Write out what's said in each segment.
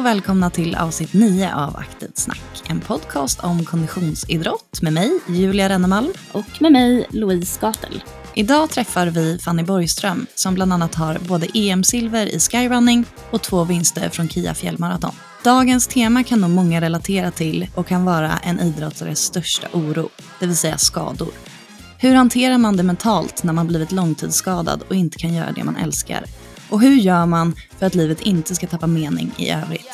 och välkomna till avsnitt 9 av Aktivt snack. En podcast om konditionsidrott med mig, Julia Rennemalm. Och med mig, Louise Gatel. Idag träffar vi Fanny Borgström som bland annat har både EM-silver i skyrunning och två vinster från Kia fjällmaraton. Dagens tema kan nog många relatera till och kan vara en idrottares största oro, det vill säga skador. Hur hanterar man det mentalt när man blivit långtidsskadad och inte kan göra det man älskar? Och hur gör man för att livet inte ska tappa mening i övrigt?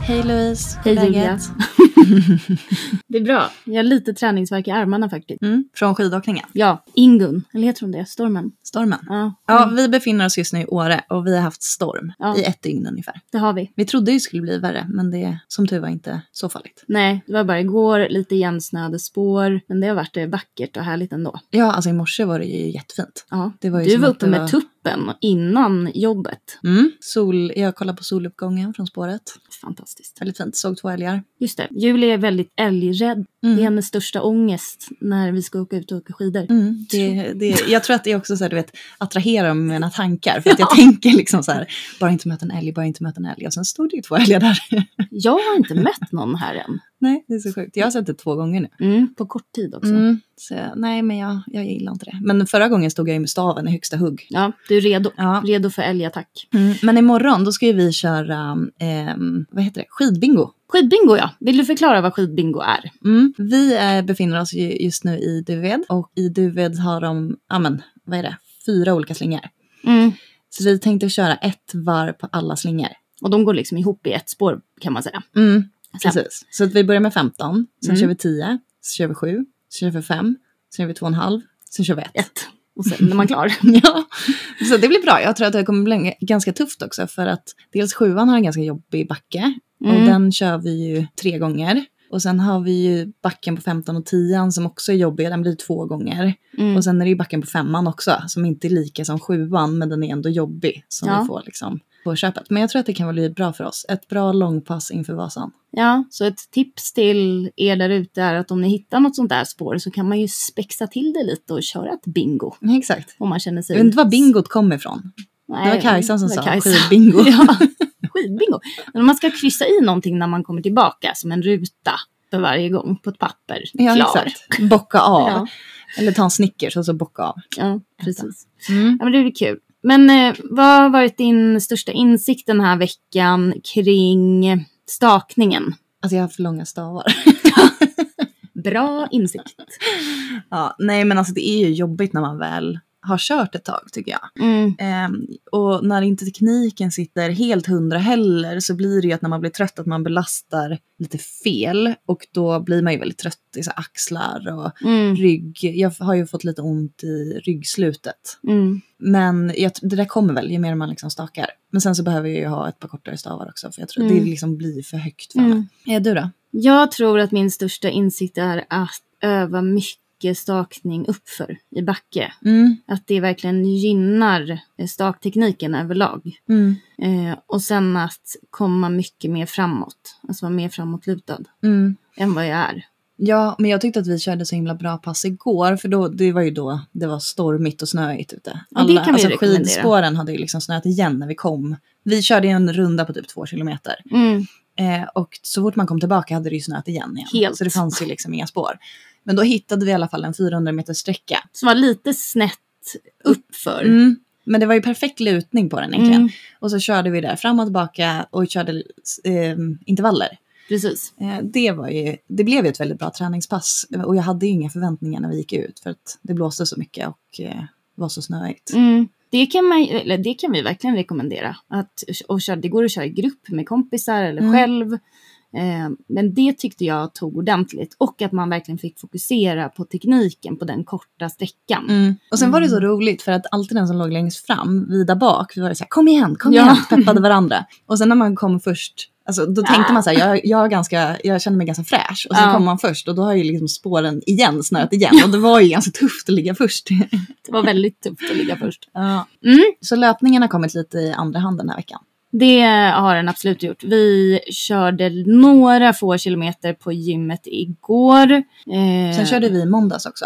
Hej Louise, Hej? Julia. det är bra. Jag har lite träningsvärk i armarna faktiskt. Mm, från skidåkningen, Ja, Ingun. Eller heter hon det? Stormen? stormen. Ja, Ja, vi befinner oss just nu i Åre och vi har haft storm Ja. i ett dygn ungefär. det har vi. Vi trodde det skulle bli värre, men det är som tur var inte så farligt. Nej, det var bara igår lite igensnöade spår. Men det har varit eh, vackert och härligt ändå. Ja, alltså i morse var det ju jättefint. Ja. Det var ju Du var uppe med var- tuppen innan jobbet. Mm. Sol, jag kollade på soluppgången från spåret. Fantastiskt. Väldigt fint. Såg två älgar. Just det. Julia är väldigt älgrädd. Det är Mm. hennes största ångest när vi ska åka ut och åka skidor. Mm. Det, det, jag tror att det är också så här, du vet, attraherar mina tankar. För att jag tänker liksom så här, bara inte möta en älg, bara inte möta en älg. Och sen stod det ju två älgar där. Jag har inte mött någon här än. nej, det är så sjukt. Jag har sett det två gånger nu. Mm, på kort tid också. Mm. Så, nej, men jag, jag gillar inte det. Men förra gången stod jag ju med staven i högsta hugg. Ja, du är redo. Ja. Redo för älgattack. Mm. Men imorgon då ska ju vi köra, ehm, vad heter det, skidbingo. Skidbingo ja. Vill du förklara vad skidbingo är? Mm. Vi eh, befinner oss ju just nu i Duved och i Duved har de, ja men vad är det, fyra olika slingor. Mm. Så vi tänkte köra ett varv på alla slingor. Och de går liksom ihop i ett spår kan man säga. Mm. Sen- Precis. Så att vi börjar med 15, sen Mm. kör vi 10, så kör vi 7, så kör vi 5, sen kör vi 2,5, sen kör vi 1. Och sen är man klar. ja, så det blir bra. Jag tror att det kommer bli ganska tufft också för att dels sjuan har en ganska jobbig backe och Mm. den kör vi ju tre gånger. Och sen har vi ju backen på 15 och 10 som också är jobbig, den blir två gånger. Mm. Och sen är det ju backen på femman också som inte är lika som sjuan men den är ändå jobbig som Ja. vi får liksom på köpet. Men jag tror att det kan bli bra för oss. Ett bra långpass inför Vasan. Ja, så ett tips till er där ute är att om ni hittar något sånt där spår så kan man ju spexa till det lite och köra ett bingo. Exakt. Om man känner sig... Jag vet inte var bingot kom ifrån. Nej, Det var Kajsan som var sa Kajsan. skidbingo. ja, skidbingo. Men man ska kryssa i någonting när man kommer tillbaka som en ruta för varje gång på ett papper. Ja, Klar. exakt. Bocka av. Ja, Eller ta en Snickers och så bocka av. ja, precis. Mm. Ja, men det blir kul. Men eh, vad har varit din största insikt den här veckan kring stakningen? Alltså jag har för långa stavar. Bra insikt. ja, nej men alltså det är ju jobbigt när man väl har kört ett tag tycker jag. Mm. Ehm, och när inte tekniken sitter helt hundra heller så blir det ju att när man blir trött att man belastar lite fel och då blir man ju väldigt trött i så axlar och Mm. rygg. Jag har ju fått lite ont i ryggslutet. Mm. Men jag, det där kommer väl ju mer man liksom stakar. Men sen så behöver jag ju ha ett par kortare stavar också för jag tror Mm. det liksom blir för högt för mig. Mm. Är du då? Jag tror att min största insikt är att öva mycket stakning uppför i backe. Mm. Att det verkligen gynnar eh, staktekniken överlag. Mm. Eh, och sen att komma mycket mer framåt. Alltså vara mer framåtlutad Mm. än vad jag är. Ja, men jag tyckte att vi körde så himla bra pass igår, för då, det var ju då det var stormigt och snöigt ute. Ja, det kan vi alltså, skidspåren hade ju liksom snöat igen när vi kom. Vi körde en runda på typ två kilometer. Mm. Eh, och så fort man kom tillbaka hade det ju snöat igen. igen. Helt. Så det fanns ju liksom inga spår. Men då hittade vi i alla fall en 400 meters sträcka. Som var lite snett uppför. Mm. Men det var ju perfekt lutning på den egentligen. Mm, Och så körde vi där fram och tillbaka och körde eh, intervaller. precis. Eh, Det, var ju, det blev ju ett väldigt bra träningspass och jag hade ju inga förväntningar när vi gick ut för att det blåste så mycket och eh, var så snöigt. Mm. Det, kan man, det kan vi verkligen rekommendera. Att, och köra, det går att köra i grupp med kompisar eller Mm. själv. Eh, men det tyckte jag tog ordentligt. Och att man verkligen fick fokusera på tekniken på den korta sträckan. Mm. Och sen var det så Mm. roligt för att alltid den som låg längst fram, vi där bak, vi var så här kom igen, kom Ja. igen, peppade varandra. Och sen när man kom först, alltså, då tänkte man så här, jag, jag, är ganska, jag känner mig ganska fräsch. Och så Ja. kom man först och då har ju liksom spåren igen snöat igen. Och det var ju ganska tufft att ligga först. Det var väldigt tufft att ligga först. ja. Mm. Så löpningen har kommit lite i andra hand den här veckan. Det har den absolut gjort. Vi körde några få kilometer på gymmet igår. Eh, Sen körde vi i måndags också,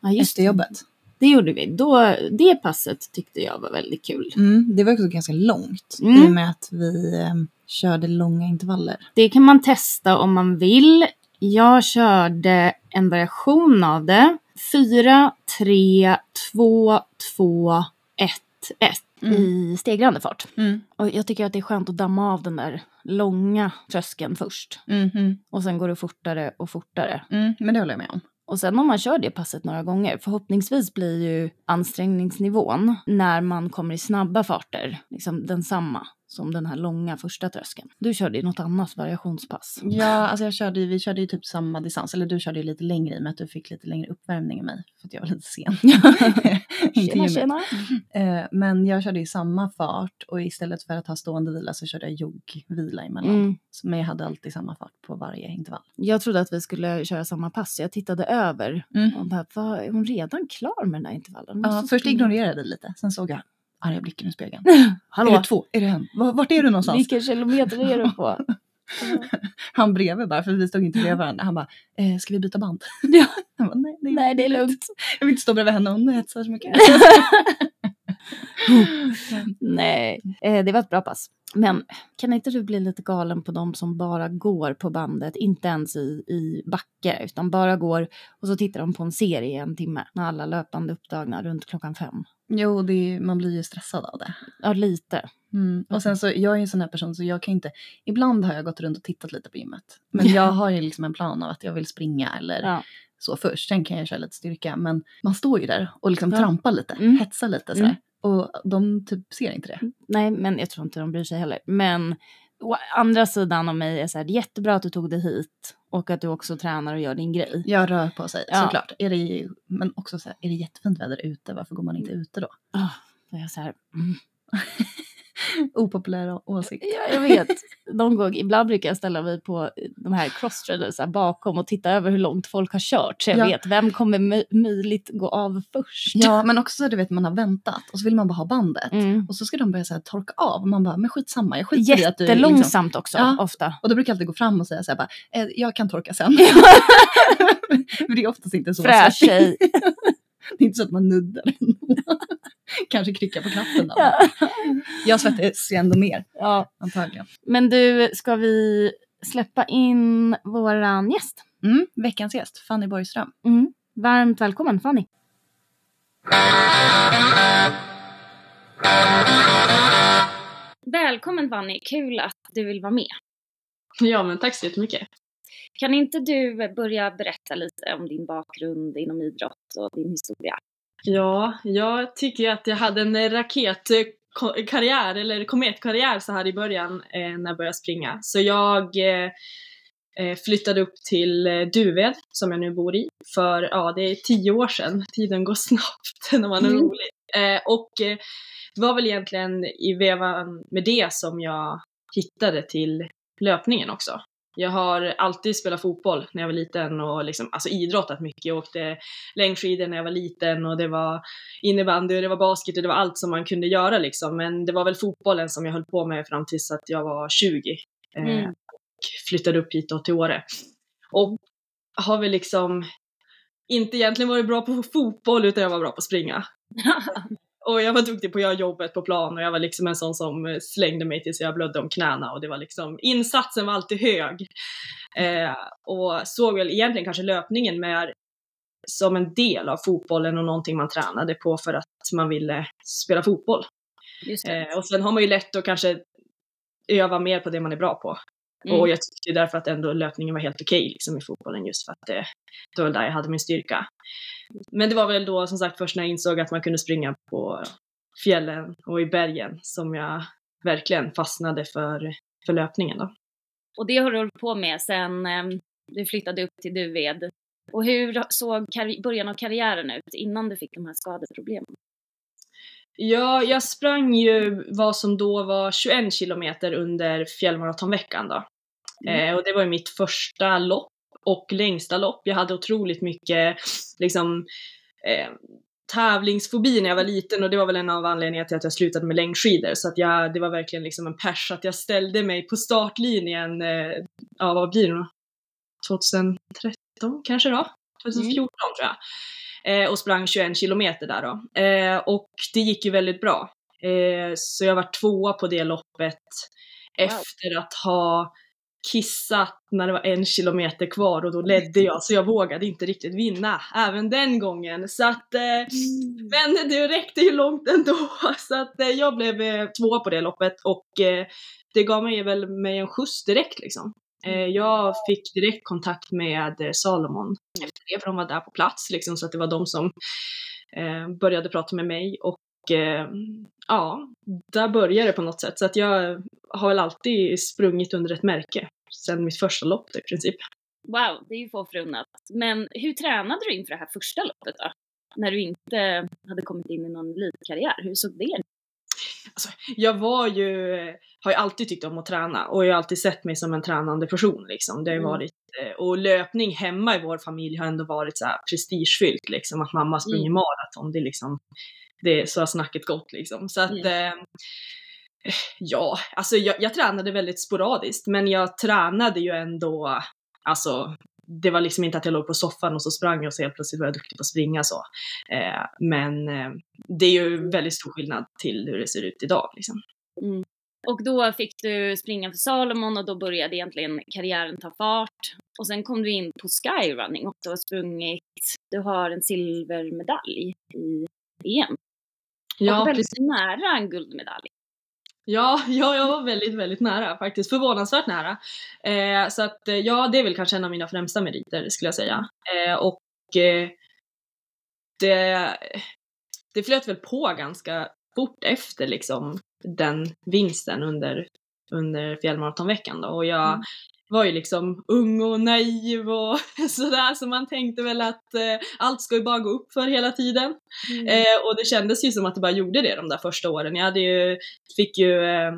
ja, just efter jobbet. Det gjorde vi. Då, det passet tyckte jag var väldigt kul. Mm, det var också ganska långt Mm. i och med att vi eh, körde långa intervaller. Det kan man testa om man vill. Jag körde en variation av det. 4, 3, 2, 2, 1, 1 Mm. i stegrande fart. Mm. Och jag tycker att det är skönt att damma av den där långa tröskeln först. Mm, Och sen går det fortare och fortare. mm, men det håller jag med om. Och sen om man kör det passet några gånger, förhoppningsvis blir ju ansträngningsnivån när man kommer i snabba farter liksom densamma som den här långa första tröskeln. Du körde ju något annat variationspass. Ja, alltså jag körde, ju- vi körde ju typ samma distans, eller du körde ju lite längre i och med att du fick lite längre uppvärmning än mig, för att jag var lite sen. Tjena, tjena. Eh, men jag körde i samma fart och istället för att ha stående vila så körde jag joggvila emellan. Mm. Men jag hade alltid samma fart på varje intervall. Jag trodde att vi skulle köra samma pass, jag tittade över Mm. och bara, vad, är hon redan klar med den här intervallen? Ja, först springa." ignorerade jag lite, sen såg jag arga blicken i spegeln. Är Hallå, det två? Är det en? Va- Vart är du någonstans? vilken kilometer är du på? Han bredvid bara, för vi stod inte bredvid varandra. Han bara, eh, ska vi byta band? Ja. Han bara, nej, det är, Nej, det är lugnt. Jag vill inte stå bredvid henne, hon hetsar så mycket. Nej, eh, det var ett bra pass. Men kan inte du bli lite galen på de som bara går på bandet, inte ens i, i backe, utan bara går och så tittar de på en serie i en timme när alla löpande upptagna runt klockan fem. Jo, det är, man blir ju stressad av det. Ja, lite. Mm. Och sen så, jag är en sån här person så jag kan inte, ibland har jag gått runt och tittat lite på gymmet. Men jag har ju liksom en plan av att jag vill springa eller Ja. så först. Sen kan jag köra lite styrka. Men man står ju där och liksom Ja. trampar lite, Mm. hetsar lite Mm. sådär. Och de typ ser inte det. Nej, men jag tror inte de bryr sig heller. Men å andra sidan av mig är så här, det är jättebra att du tog dig hit och att du också tränar och gör din grej. Jag rör på sig Ja. såklart. Är det, men också så här, är det jättefint väder ute, varför går man inte ute då? Är jag så här, mm. Opopulär åsikt. Ja, jag vet. Någon gång, ibland brukar jag ställa mig på de här här bakom och titta över hur långt folk har kört. Så jag Ja. vet vem kommer mö- möjligt gå av först. Ja, men också du vet man har väntat och så vill man bara ha bandet. Mm. Och så ska de börja så här, torka av och man bara, men skitsamma, jag skiter i att du liksom... Jättelångsamt också, Ja. ofta. Och då brukar jag alltid gå fram och säga så här bara, eh, jag kan torka sen. För det är oftast inte så. Fräsch tjej. Det är inte så att man nuddar. Kanske krycka på knappen då. Ja. Jag svettas ju ändå mer, ja. antagligen. Men du, ska vi släppa in våran gäst? Mm, veckans gäst, Fanny Borgström. Mm. Varmt välkommen Fanny. Välkommen Fanny, kul att du vill vara med. Ja, men tack så jättemycket. Kan inte du börja berätta lite om din bakgrund inom idrott och din historia? Ja, jag tycker att jag hade en raketkarriär, eller kometkarriär så här i början eh, när jag började springa. Så jag eh, eh, flyttade upp till Duved, som jag nu bor i, för ja, det är tio år sedan. Tiden går snabbt när man är Mm. rolig. Och det var väl egentligen i vevan med det som jag hittade till löpningen också. Jag har alltid spelat fotboll när jag var liten och liksom, alltså idrottat mycket. Jag åkte längdskidor när jag var liten och det var innebandy och det var basket och det var allt som man kunde göra liksom. Men det var väl fotbollen som jag höll på med fram tills att jag var 20. Eh, Mm. och flyttade upp hit då till Åre. Och har väl liksom inte egentligen varit bra på fotboll utan jag var bra på att springa. Och jag var duktig på att göra jobbet på plan och jag var liksom en sån som eh, slängde mig tills jag blödde om knäna och det var liksom, insatsen var alltid hög. Eh, och såg väl egentligen kanske löpningen mer som en del av fotbollen och någonting man tränade på för att man ville spela fotboll. Eh, och sen har man ju lätt att kanske öva mer på det man är bra på. Mm. Och jag tyckte därför att ändå löpningen var helt okej liksom i fotbollen just för att det, det var där jag hade min styrka. Men det var väl då som sagt först när jag insåg att man kunde springa på fjällen och i bergen som jag verkligen fastnade för, för löpningen då. Och det har du hållit på med sen eh, du flyttade upp till Duved. Och hur såg början av karriären ut innan du fick de här skadeproblemen? Ja, jag sprang ju vad som då var 21 kilometer under fjällmaratonveckan då. Mm. Eh, och det var ju mitt första lopp och längsta lopp. Jag hade otroligt mycket liksom eh, tävlingsfobi när jag var liten och det var väl en av anledningarna till att jag slutade med längdskidor. Så att jag, det var verkligen liksom en pers att jag ställde mig på startlinjen, eh, ja vad blir det då? 2013 kanske då? 2014 mm. tror jag. Eh, och sprang 21 kilometer där då. Eh, och det gick ju väldigt bra. Eh, så jag var tvåa på det loppet wow. efter att ha kissat när det var en kilometer kvar och då ledde jag så jag vågade inte riktigt vinna även den gången. Så att, eh, mm. Men det räckte ju långt ändå så att eh, jag blev eh, tvåa på det loppet och eh, det gav mig väl mig en skjuts direkt liksom. Eh, mm. jag fick direkt kontakt med eh, Salomon efter det för de var där på plats liksom så att det var de som började prata med mig och ja, där började det på något sätt. Så att jag har väl alltid sprungit under ett märke sen mitt första lopp i princip. Wow, det är ju få förunnat. Men hur tränade du inför det här första loppet då? När du inte hade kommit in i någon elitkarriär, hur såg det ut? Alltså, jag var ju, har ju alltid tyckt om att träna och jag har alltid sett mig som en tränande person liksom. Det har mm. varit, eh, och löpning hemma i vår familj har ändå varit så här prestigefyllt liksom, att mamma springer mm. maraton, det är liksom, det, så har snacket gått liksom. Så att, mm. eh, ja, alltså jag, jag tränade väldigt sporadiskt, men jag tränade ju ändå, alltså det var liksom inte att jag låg på soffan och så sprang jag och så helt plötsligt var jag duktig på att springa så. Eh, men eh, det är ju väldigt stor skillnad till hur det ser ut idag liksom. Mm. Och då fick du springa för Salomon och då började egentligen karriären ta fart. Och sen kom du in på skyrunning och du har sprungit, du har en silvermedalj i EM. Ja, och väldigt precis. nära en guldmedalj. Ja, ja, jag var väldigt, väldigt nära faktiskt. Förvånansvärt nära. Eh, så att eh, ja, det är väl kanske en av mina främsta meriter skulle jag säga. Eh, och eh, det, det flöt väl på ganska fort efter liksom den vinsten under, under fjällmaratonveckan då. Och jag mm var ju liksom ung och naiv och sådär så man tänkte väl att eh, allt ska ju bara gå upp för hela tiden. Mm. Eh, och det kändes ju som att det bara gjorde det de där första åren. Jag hade ju, fick ju eh,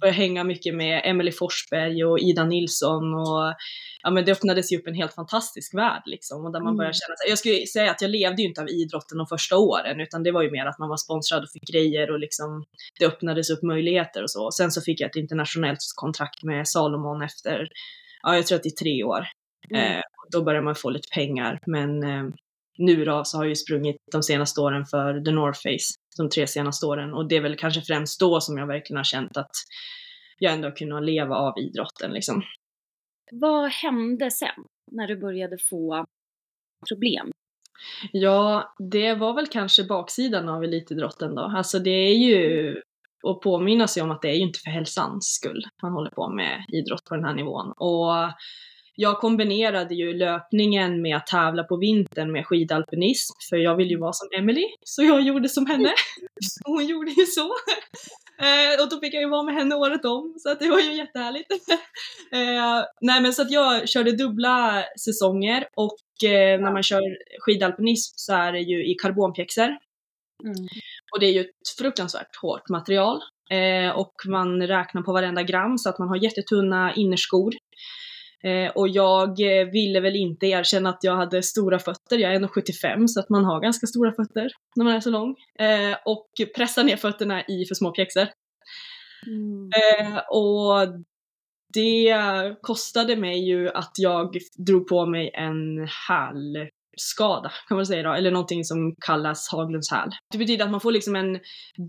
börja hänga mycket med Emily Forsberg och Ida Nilsson och ja men det öppnades ju upp en helt fantastisk värld liksom och där man började mm. känna sig, jag skulle säga att jag levde ju inte av idrotten de första åren utan det var ju mer att man var sponsrad och fick grejer och liksom det öppnades upp möjligheter och så. Sen så fick jag ett internationellt kontrakt med Salomon efter, ja jag tror att det är tre år. Mm. Eh, då börjar man få lite pengar men eh, nu då så har jag ju sprungit de senaste åren för The North Face, de tre senaste åren och det är väl kanske främst då som jag verkligen har känt att jag ändå har kunnat leva av idrotten liksom. Vad hände sen när du började få problem? Ja, det var väl kanske baksidan av elitidrotten då. Alltså det är ju att påminna sig om att det är ju inte för hälsans skull man håller på med idrott på den här nivån. Och jag kombinerade ju löpningen med att tävla på vintern med skidalpinism, för jag vill ju vara som Emily, så jag gjorde som henne. Hon gjorde ju så. Eh, och då fick jag ju vara med henne året om, så att det var ju jättehärligt. eh, nej men så att jag körde dubbla säsonger och eh, när man kör skidalpinism så är det ju i karbonpjäxor. Mm. Och det är ju ett fruktansvärt hårt material. Eh, och man räknar på varenda gram så att man har jättetunna innerskor. Eh, och jag eh, ville väl inte erkänna att jag hade stora fötter, jag är 1,75 så att man har ganska stora fötter när man är så lång. Eh, och pressa ner fötterna i för små pjäxor. Mm. Eh, och det kostade mig ju att jag drog på mig en häl skada kan man säga då, eller någonting som kallas Haglunds häl. Det betyder att man får liksom en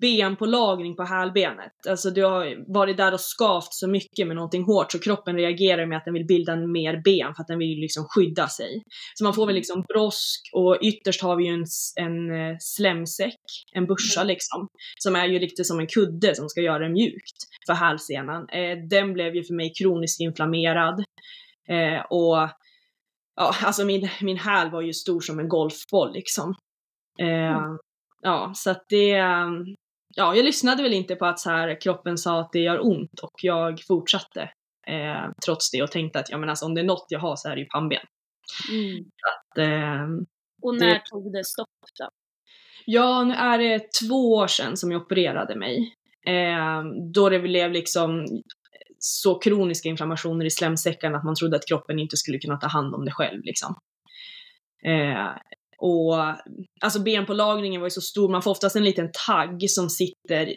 benpålagring på hälbenet. Alltså du har varit där och skavt så mycket med någonting hårt så kroppen reagerar med att den vill bilda mer ben för att den vill liksom skydda sig. Så man får väl liksom brosk och ytterst har vi ju en, en eh, slemsäck, en börsa liksom, som är ju riktigt som en kudde som ska göra det mjukt för hälsenan. Eh, den blev ju för mig kroniskt inflammerad eh, och ja, alltså min, min häl var ju stor som en golfboll liksom. Eh, mm. Ja, så att det, ja, jag lyssnade väl inte på att så här, kroppen sa att det gör ont och jag fortsatte eh, trots det och tänkte att ja men alltså om det är något jag har så är det ju pannben. Mm. Att, eh, och när det, tog det stopp då? Ja, nu är det två år sedan som jag opererade mig. Eh, då det blev liksom så kroniska inflammationer i slemsäckarna att man trodde att kroppen inte skulle kunna ta hand om det själv liksom. Eh, och alltså benpålagringen var ju så stor, man får oftast en liten tagg som sitter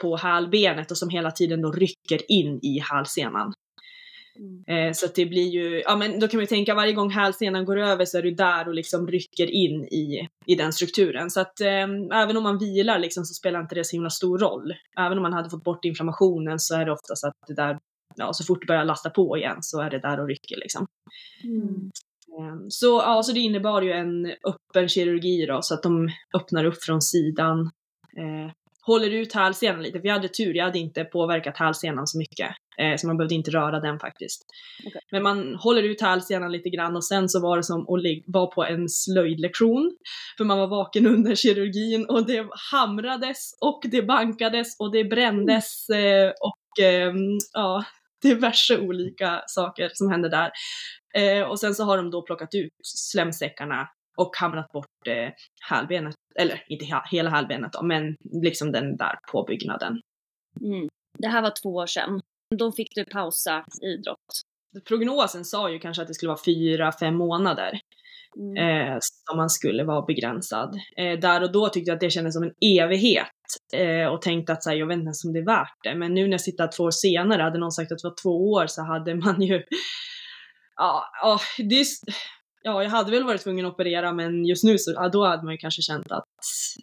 på hälbenet och som hela tiden då rycker in i hälsenan. Mm. Eh, så att det blir ju, ja men då kan man ju tänka varje gång hälsenan går över så är du där och liksom rycker in i, i den strukturen. Så att eh, även om man vilar liksom så spelar inte det så himla stor roll. Även om man hade fått bort inflammationen så är det oftast att det där, ja så fort det börjar lasta på igen så är det där och rycker liksom. Mm. Ehm, så, ja, så det innebar ju en öppen kirurgi då, så att de öppnar upp från sidan. Eh, håller ut hälsenan lite, för jag hade tur, jag hade inte påverkat hälsenan så mycket. Eh, så man behövde inte röra den faktiskt. Okay. Men man håller ut hälsenan lite grann och sen så var det som att vara på en slöjdlektion. För man var vaken under kirurgin och det hamrades och det bankades och det brändes eh, och eh, ja, diverse olika saker som hände där. Eh, och sen så har de då plockat ut slemsäckarna och hamrat bort eh, hälbenet, eller inte hela hälbenet då, men liksom den där påbyggnaden. Mm. Det här var två år sedan. Då fick du pausa idrott. Prognosen sa ju kanske att det skulle vara fyra, fem månader. Mm. Eh, som man skulle vara begränsad. Eh, där och då tyckte jag att det kändes som en evighet eh, och tänkte att så här, jag vet inte ens om det är värt det. Men nu när jag sitter två år senare, hade någon sagt att det var två år så hade man ju ja, ja, det är, ja, jag hade väl varit tvungen att operera men just nu så, ja, då hade man ju kanske känt att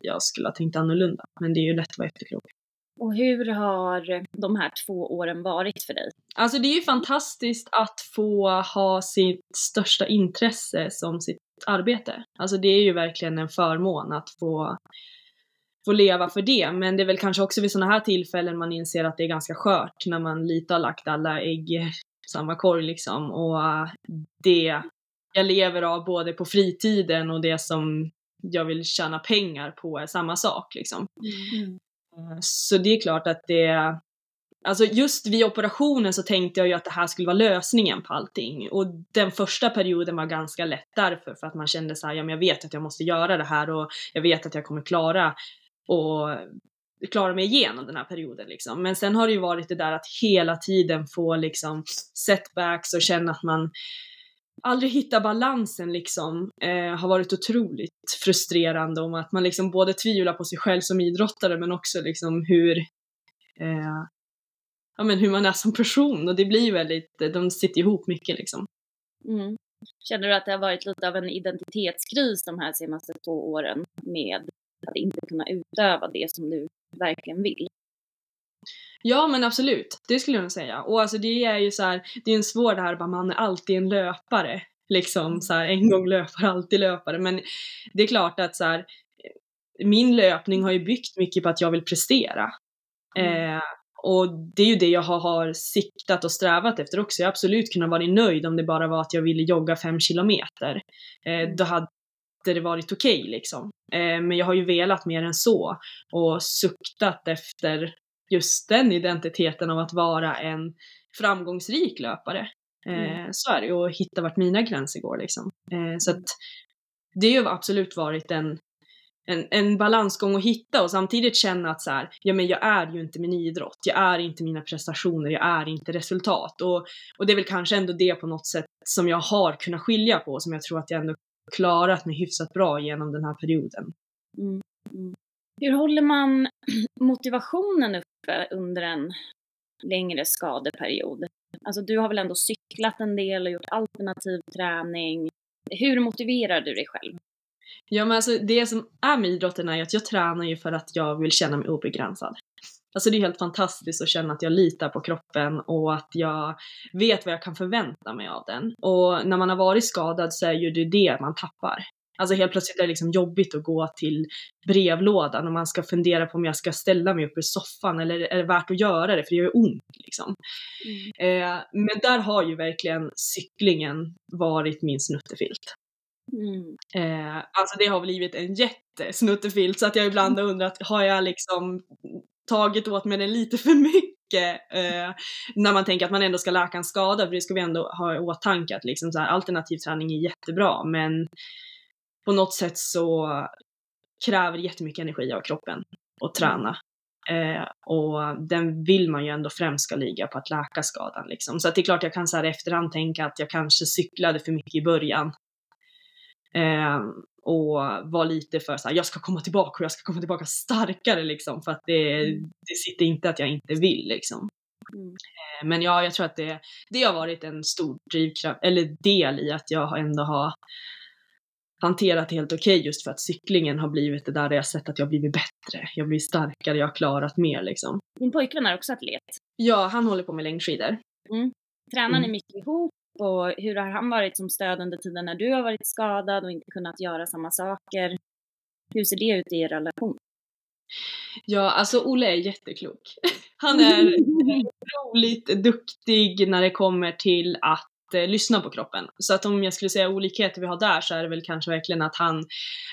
jag skulle ha tänkt annorlunda. Men det är ju lätt att vara efterklok. Och hur har de här två åren varit för dig? Alltså det är ju fantastiskt att få ha sitt största intresse som sitt arbete. Alltså det är ju verkligen en förmån att få, få leva för det. Men det är väl kanske också vid sådana här tillfällen man inser att det är ganska skört när man lite har lagt alla ägg samma korg liksom. Och det jag lever av både på fritiden och det som jag vill tjäna pengar på är samma sak liksom. Mm. Eh, så det är klart att det Alltså just vid operationen så tänkte jag ju att det här skulle vara lösningen på allting. Och den första perioden var ganska lätt därför, för att man kände så här, ja men jag vet att jag måste göra det här och jag vet att jag kommer klara och klara mig igenom den här perioden liksom. Men sen har det ju varit det där att hela tiden få liksom setbacks och känna att man aldrig hittar balansen liksom eh, har varit otroligt frustrerande om att man liksom både tvivlar på sig själv som idrottare men också liksom hur eh, ja men hur man är som person och det blir väldigt, de sitter ihop mycket liksom. Mm. Känner du att det har varit lite av en identitetskris de här senaste två åren med att inte kunna utöva det som du verkligen vill. Ja men absolut, det skulle jag nog säga. Och alltså det är ju så här, det är en svår det här bara man är alltid en löpare. Liksom så här, en gång löpare, alltid löpare. Men det är klart att så här, min löpning har ju byggt mycket på att jag vill prestera. Mm. Eh, och det är ju det jag har, har siktat och strävat efter också. Jag har absolut kunnat vara nöjd om det bara var att jag ville jogga fem kilometer. Eh, då hade det varit okej okay, liksom. Eh, men jag har ju velat mer än så och suktat efter just den identiteten av att vara en framgångsrik löpare. Eh, mm. Så är det och hitta vart mina gränser går liksom. Eh, så att det har absolut varit en, en, en balansgång att hitta och samtidigt känna att så här, ja men jag är ju inte min idrott, jag är inte mina prestationer, jag är inte resultat. Och, och det är väl kanske ändå det på något sätt som jag har kunnat skilja på, som jag tror att jag ändå klarat mig hyfsat bra genom den här perioden. Mm. Mm. Hur håller man motivationen uppe under en längre skadeperiod? Alltså du har väl ändå cyklat en del och gjort alternativ träning. Hur motiverar du dig själv? Ja men alltså det som är med idrotten är ju att jag tränar ju för att jag vill känna mig obegränsad. Alltså det är helt fantastiskt att känna att jag litar på kroppen och att jag vet vad jag kan förvänta mig av den. Och när man har varit skadad så är ju det det man tappar. Alltså helt plötsligt är det liksom jobbigt att gå till brevlådan och man ska fundera på om jag ska ställa mig upp i soffan eller är det värt att göra det för det gör ju ont liksom. Mm. Eh, men där har ju verkligen cyklingen varit min snuttefilt. Mm. Eh, alltså det har blivit en jättesnuttefilt så att jag ibland har undrat, har jag liksom tagit åt mig den lite för mycket eh, när man tänker att man ändå ska läka en skada, för det ska vi ändå ha i åtanke att liksom så här, alternativ träning är jättebra, men på något sätt så kräver jättemycket energi av kroppen att träna. Eh, och den vill man ju ändå främst ska ligga på att läka skadan liksom. Så att det är klart jag kan så här efterhand tänka att jag kanske cyklade för mycket i början. Eh, och var lite för så här, jag ska komma tillbaka och jag ska komma tillbaka starkare liksom för att det, det sitter inte att jag inte vill liksom. Mm. Eh, Men ja, jag tror att det, det har varit en stor drivkraft, eller del i att jag ändå har hanterat helt okej just för att cyklingen har blivit det där, där jag sett att jag blivit bättre. Jag blir starkare, jag har klarat mer liksom. Din pojkvän är också atlet. Ja, han håller på med längdskidor. Tränar ni Mm. mycket ihop? Och hur har han varit som stöd under tiden när du har varit skadad och inte kunnat göra samma saker? Hur ser det ut i er relation? Ja, alltså Olle är jätteklok. Han är otroligt duktig när det kommer till att eh, lyssna på kroppen. Så att om jag skulle säga olikheter vi har där så är det väl kanske verkligen att han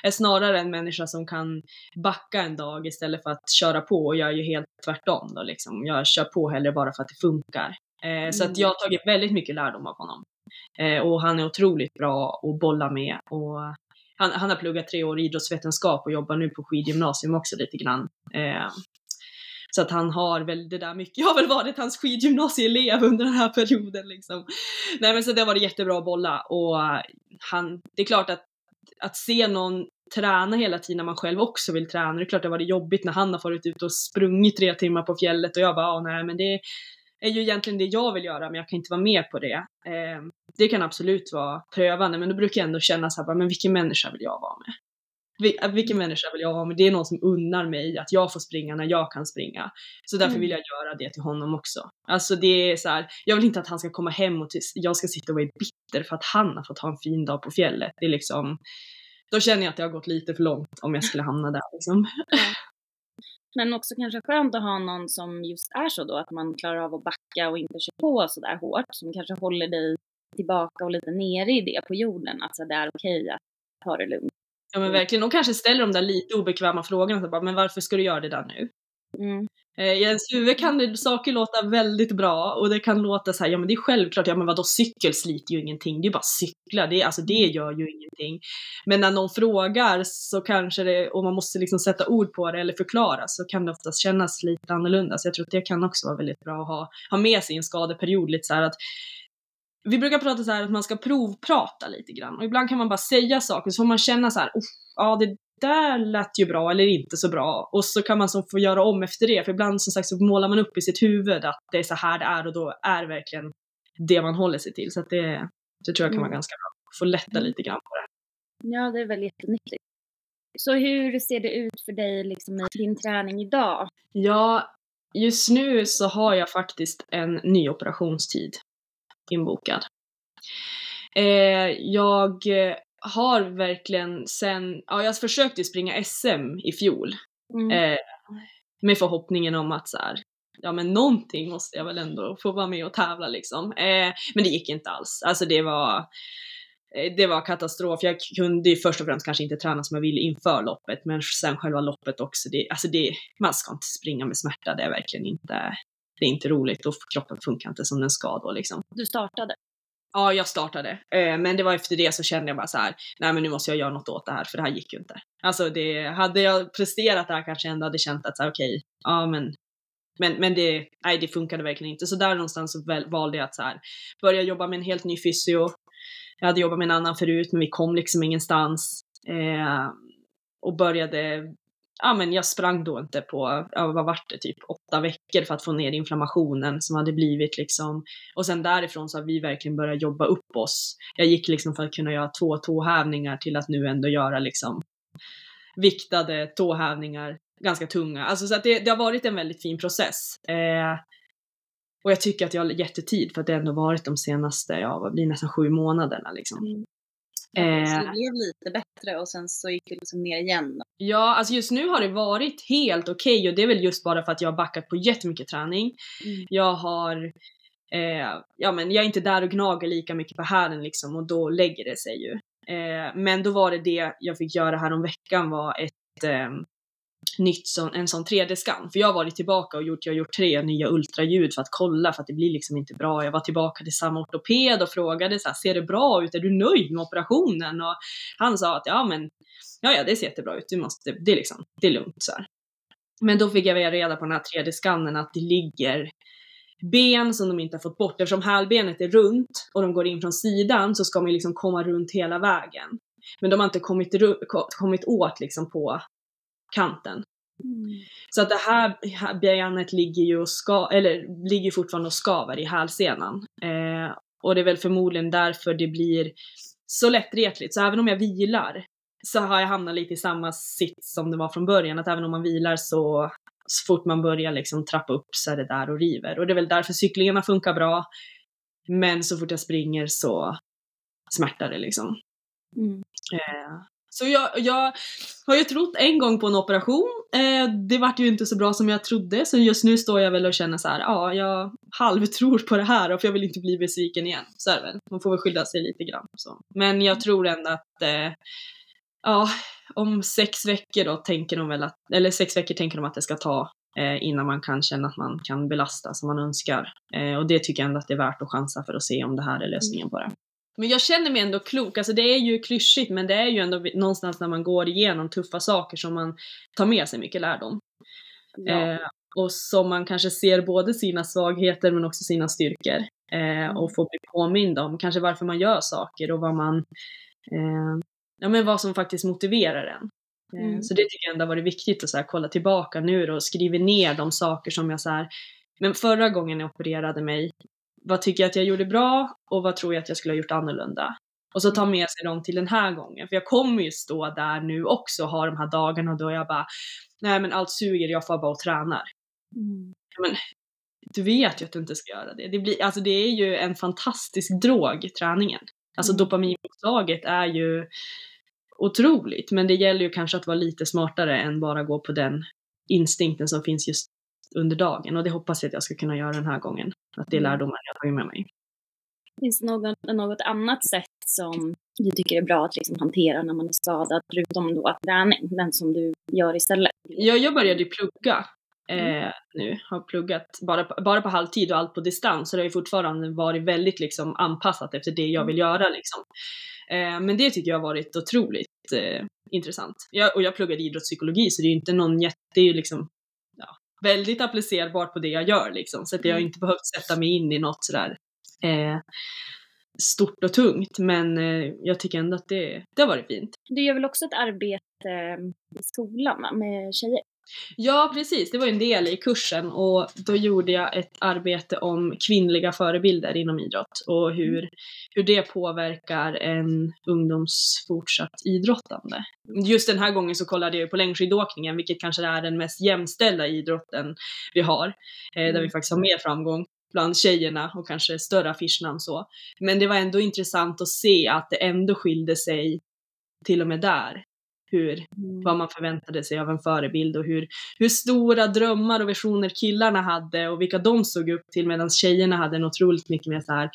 är snarare en människa som kan backa en dag istället för att köra på och jag är ju helt tvärtom då liksom. Jag kör på hellre bara för att det funkar. Eh, Så att jag har tagit väldigt mycket lärdom av honom. Eh, och han är otroligt bra att bolla med och han, han har pluggat tre år idrottsvetenskap och jobbar nu på skidgymnasium också lite grann. Så att han har väl det där mycket, jag har väl varit hans skidgymnasieelev under den här perioden liksom. Nej men så det har varit jättebra att bolla och eh, han, det är klart att, att se någon träna hela tiden när man själv också vill träna, det är klart det har varit jobbigt när han har varit ute och sprungit tre timmar på fjället och jag bara, ah, nej men det är ju egentligen det jag vill göra men jag kan inte vara med på det. Eh, det kan absolut vara prövande men då brukar jag ändå känna så här, men vilken människa vill jag vara med? Äh, Vilken människa vill jag vara med? Det är någon som unnar mig att jag får springa när jag kan springa. Så därför Mm. vill jag göra det till honom också. Alltså det är så här, jag vill inte att han ska komma hem och jag ska sitta och vara bitter för att han har fått ha en fin dag på fjället. Det är liksom, då känner jag att det har gått lite för långt om jag skulle hamna där liksom. Men också kanske skönt att ha någon som just är så då, att man klarar av att backa och inte köra på så där hårt, som kanske håller dig tillbaka och lite nere i det på jorden, att så det är okej att ta det lugnt. Ja men verkligen, de kanske ställer de där lite obekväma frågorna, så bara, men varför ska du göra det där nu? Mm. Eh, I ens huvud kan det, saker låta väldigt bra och det kan låta så här, ja men det är självklart, ja men vadå cykel sliter ju ingenting, det är bara cykla, det, alltså det gör ju ingenting. Men när någon frågar så kanske det, och man måste liksom sätta ord på det eller förklara, så kan det oftast kännas lite annorlunda. Så jag tror att det kan också vara väldigt bra att ha, ha med sig i en skadeperiod lite så här att vi brukar prata så här att man ska provprata lite grann och ibland kan man bara säga saker så får man känna så här, "Uff, ja det där lät ju bra eller inte så bra och så kan man så få göra om efter det för ibland som sagt så målar man upp i sitt huvud att det är så här det är och då är verkligen det man håller sig till så att det, det tror jag kan vara Mm. ganska bra. Få lätta lite grann på det. Ja, det är väl jättenyttigt. Så hur ser det ut för dig liksom i din träning idag? Ja, just nu så har jag faktiskt en ny operationstid inbokad. Eh, jag eh, har verkligen sen, ja jag försökte springa SM i fjol Mm. eh, med förhoppningen om att så här, ja men någonting måste jag väl ändå få vara med och tävla liksom. Eh, men det gick inte alls. Alltså det var, eh, det var katastrof. Jag kunde ju först och främst kanske inte träna som jag ville inför loppet, men sen själva loppet också. Det, alltså det, man ska inte springa med smärta, det är verkligen inte, det är inte roligt och kroppen funkar inte som den ska då liksom. Du startade. Ja, jag startade. Eh, men det var efter det så kände jag bara så här, nej men nu måste jag göra något åt det här för det här gick ju inte. Alltså det, hade jag presterat det här kanske jag ändå hade känt att så här, okej, ja men men, men det, nej, det funkade verkligen inte. Så där någonstans så väl, valde jag att så här, börja jobba med en helt ny fysio. Jag hade jobbat med en annan förut, men vi kom liksom ingenstans. Eh, och började, ja men jag sprang då inte på, ja vad vart det, typ åtta veckor för att få ner inflammationen som hade blivit liksom. Och sen därifrån så har vi verkligen börjat jobba upp oss. Jag gick liksom för att kunna göra två tåhävningar till att nu ändå göra liksom viktade tåhävningar, ganska tunga. Alltså så att det, det har varit en väldigt fin process. Eh, och jag tycker att jag har jättetid för att det ändå varit de senaste, ja vad blir nästan sju månaderna liksom. Mm. Eh, det blev lite bättre och sen så gick det liksom ner igen. Ja, alltså just nu har det varit helt okej och det är väl just bara för att jag har backat på jättemycket träning. Mm. Jag har, eh, ja men jag är inte där och gnager lika mycket på hälen liksom och då lägger det sig ju. Eh, men då var det det jag fick göra här om veckan var ett eh, nytt sån, en sån 3D-skan. För jag har varit tillbaka och gjort, jag har gjort tre nya ultraljud för att kolla för att det blir liksom inte bra. Jag var tillbaka till samma ortoped och frågade så här, ser det bra ut? Är du nöjd med operationen? Och han sa att ja men, ja ja det ser jättebra ut, du måste, det är liksom, det är lugnt så här. Men då fick jag reda på den här 3D-skannen att det ligger ben som de inte har fått bort. Eftersom hälbenet är runt och de går in från sidan så ska man ju liksom komma runt hela vägen. Men de har inte kommit, kommit åt liksom på kanten. Mm. Så att det här benet ligger ju och ska, eller ligger fortfarande och skaver i hälsenan. Eh, och det är väl förmodligen därför det blir så lättretligt. Så även om jag vilar så har jag hamnat lite i samma sits som det var från början. Att även om man vilar så, så fort man börjar liksom trappa upp så är det där och river. Och det är väl därför cyklingarna funkar bra. Men så fort jag springer så smärtar det liksom. Mm. Eh, så jag, jag har ju trott en gång på en operation. Eh, det vart ju inte så bra som jag trodde, så just nu står jag väl och känner så här, ja, jag halvtror på det här och för jag vill inte bli besviken igen. Så är det väl. Man får väl skydda sig lite grann. Så. Men jag tror ändå att, eh, ja, om sex veckor då tänker de väl att, eller sex veckor tänker de att det ska ta eh, innan man kan känna att man kan belasta som man önskar. Eh, och det tycker jag ändå att det är värt att chansa för att se om det här är lösningen på det. Men jag känner mig ändå klok, alltså det är ju klyschigt men det är ju ändå någonstans när man går igenom tuffa saker som man tar med sig mycket lärdom. Ja. Eh, och som man kanske ser både sina svagheter men också sina styrkor. Eh, och får bli påmind om kanske varför man gör saker och vad man, eh, ja men vad som faktiskt motiverar en. Eh, mm. Så det tycker jag ändå har varit viktigt att så här, kolla tillbaka nu och skriva ner de saker som jag så här, men förra gången jag opererade mig vad tycker jag att jag gjorde bra och vad tror jag att jag skulle ha gjort annorlunda? Och så ta mm. med sig dem till den här gången. För jag kommer ju stå där nu också och ha de här dagarna då jag bara, nej men allt suger, jag får bara och tränar. Mm. Men du vet ju att du inte ska göra det. Det, blir, alltså det är ju en fantastisk drog, träningen. Alltså mm. dopaminpåslaget är ju otroligt, men det gäller ju kanske att vara lite smartare än bara gå på den instinkten som finns just under dagen och det hoppas jag att jag ska kunna göra den här gången. Att det är mm. lärdomar jag tagit med mig. Finns det något, något annat sätt som du tycker är bra att liksom hantera när man är skadad, förutom då att träning, men som du gör istället? Ja, jag började ju plugga mm. eh, nu, har pluggat bara, bara på halvtid och allt på distans, så det har ju fortfarande varit väldigt liksom anpassat efter det jag mm. vill göra liksom. Eh, men det tycker jag har varit otroligt eh, intressant. Jag, och jag pluggade idrottspsykologi så det är ju inte någon jätte, det är ju liksom väldigt applicerbart på det jag gör liksom. Så att jag har mm. inte behövt sätta mig in i något sådär eh, stort och tungt. Men eh, jag tycker ändå att det, det har varit fint. Du gör väl också ett arbete i skolan med tjejer? Ja, precis. Det var en del i kursen och då gjorde jag ett arbete om kvinnliga förebilder inom idrott och hur, mm. hur det påverkar en ungdoms fortsatt idrottande. Just den här gången så kollade jag på längdskidåkningen, vilket kanske är den mest jämställda idrotten vi har, eh, där vi mm. faktiskt har mer framgång bland tjejerna och kanske större affischnamn så. Men det var ändå intressant att se att det ändå skilde sig till och med där hur, mm. vad man förväntade sig av en förebild och hur, hur stora drömmar och visioner killarna hade och vilka de såg upp till medan tjejerna hade en otroligt mycket mer så här,